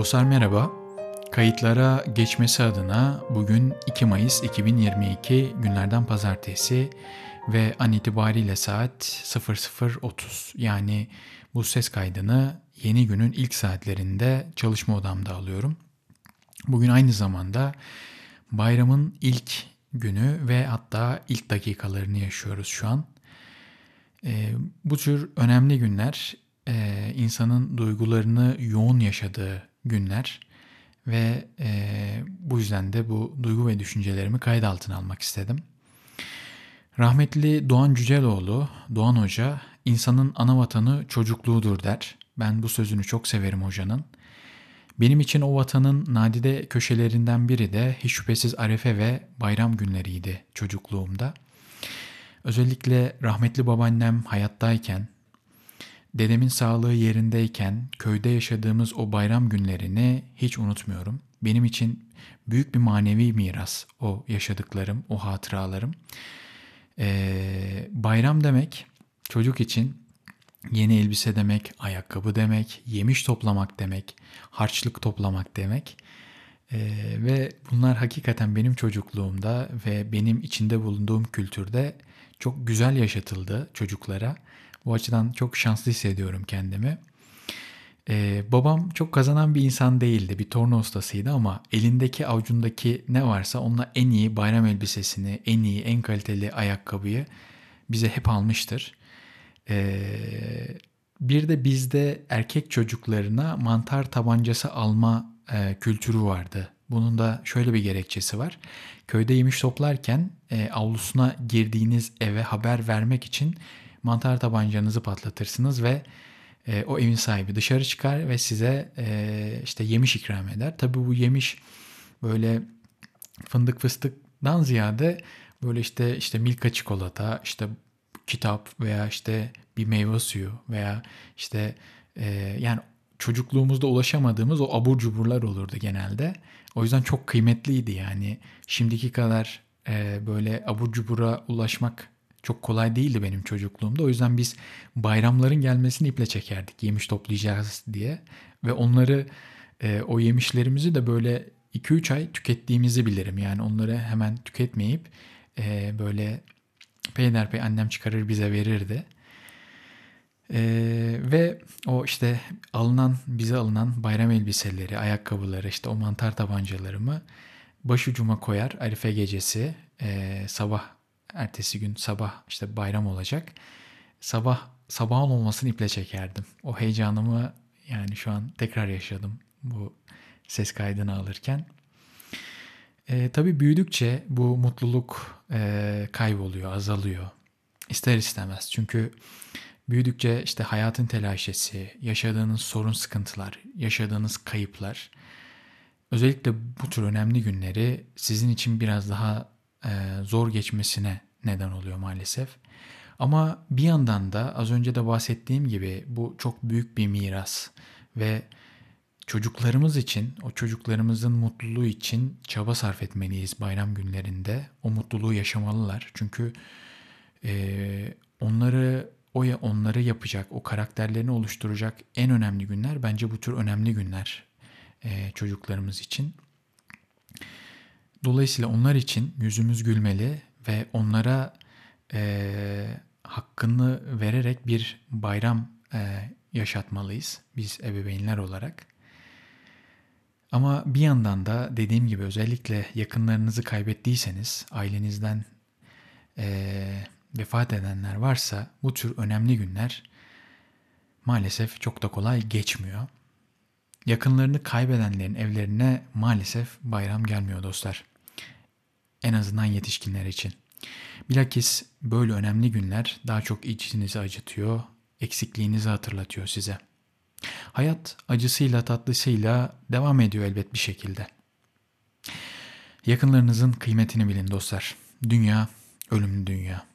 Dostlar merhaba. Kayıtlara geçmesi adına bugün 2 Mayıs 2022 günlerden pazartesi ve an itibariyle saat 00.30 yani bu ses kaydını yeni günün ilk saatlerinde çalışma odamda alıyorum. Bugün aynı zamanda bayramın ilk günü ve hatta ilk dakikalarını yaşıyoruz şu an. E, bu tür önemli günler e, insanın duygularını yoğun yaşadığı günler ve e, bu yüzden de bu duygu ve düşüncelerimi kayıt altına almak istedim. Rahmetli Doğan Cüceloğlu, Doğan Hoca, insanın ana vatanı çocukluğudur der. Ben bu sözünü çok severim hocanın. Benim için o vatanın nadide köşelerinden biri de hiç şüphesiz arefe ve bayram günleriydi çocukluğumda. Özellikle rahmetli babaannem hayattayken, dedemin sağlığı yerindeyken köyde yaşadığımız o bayram günlerini hiç unutmuyorum. Benim için büyük bir manevi miras o yaşadıklarım, o hatıralarım. Ee, bayram demek çocuk için yeni elbise demek, ayakkabı demek, yemiş toplamak demek, harçlık toplamak demek. Ee, ve bunlar hakikaten benim çocukluğumda ve benim içinde bulunduğum kültürde çok güzel yaşatıldı çocuklara. Bu açıdan çok şanslı hissediyorum kendimi. Ee, babam çok kazanan bir insan değildi. Bir torna ustasıydı ama elindeki avucundaki ne varsa onunla en iyi bayram elbisesini, en iyi, en kaliteli ayakkabıyı bize hep almıştır. Ee, bir de bizde erkek çocuklarına mantar tabancası alma e, kültürü vardı. Bunun da şöyle bir gerekçesi var. Köyde yemiş toplarken e, avlusuna girdiğiniz eve haber vermek için mantar tabancanızı patlatırsınız ve e, o evin sahibi dışarı çıkar ve size e, işte yemiş ikram eder. Tabii bu yemiş böyle fındık fıstıktan ziyade böyle işte işte milka çikolata, işte kitap veya işte bir meyve suyu veya işte e, yani çocukluğumuzda ulaşamadığımız o abur cuburlar olurdu genelde. O yüzden çok kıymetliydi yani. Şimdiki kadar e, böyle abur cubura ulaşmak çok kolay değildi benim çocukluğumda. O yüzden biz bayramların gelmesini iple çekerdik. Yemiş toplayacağız diye. Ve onları e, o yemişlerimizi de böyle 2-3 ay tükettiğimizi bilirim. Yani onları hemen tüketmeyip e, böyle peyderpey annem çıkarır bize verirdi. Ee, ve o işte alınan bize alınan bayram elbiseleri, ayakkabıları, işte o mantar tabancalarımı başucuma koyar Arife gecesi e, sabah ertesi gün sabah işte bayram olacak. Sabah sabahın olmasını iple çekerdim. O heyecanımı yani şu an tekrar yaşadım bu ses kaydını alırken. E, tabii büyüdükçe bu mutluluk e, kayboluyor, azalıyor. İster istemez. Çünkü büyüdükçe işte hayatın telaşesi, yaşadığınız sorun sıkıntılar, yaşadığınız kayıplar, özellikle bu tür önemli günleri sizin için biraz daha zor geçmesine neden oluyor maalesef. Ama bir yandan da az önce de bahsettiğim gibi bu çok büyük bir miras ve çocuklarımız için, o çocuklarımızın mutluluğu için çaba sarf etmeliyiz bayram günlerinde. O mutluluğu yaşamalılar. Çünkü e, onları o ya onları yapacak, o karakterlerini oluşturacak en önemli günler bence bu tür önemli günler e, çocuklarımız için. Dolayısıyla onlar için yüzümüz gülmeli ve onlara e, hakkını vererek bir bayram e, yaşatmalıyız biz ebeveynler olarak. Ama bir yandan da dediğim gibi özellikle yakınlarınızı kaybettiyseniz, ailenizden e, vefat edenler varsa bu tür önemli günler maalesef çok da kolay geçmiyor. Yakınlarını kaybedenlerin evlerine maalesef bayram gelmiyor dostlar. En azından yetişkinler için. Bilakis böyle önemli günler daha çok içinizi acıtıyor, eksikliğinizi hatırlatıyor size. Hayat acısıyla tatlısıyla devam ediyor elbet bir şekilde. Yakınlarınızın kıymetini bilin dostlar. Dünya ölümlü dünya.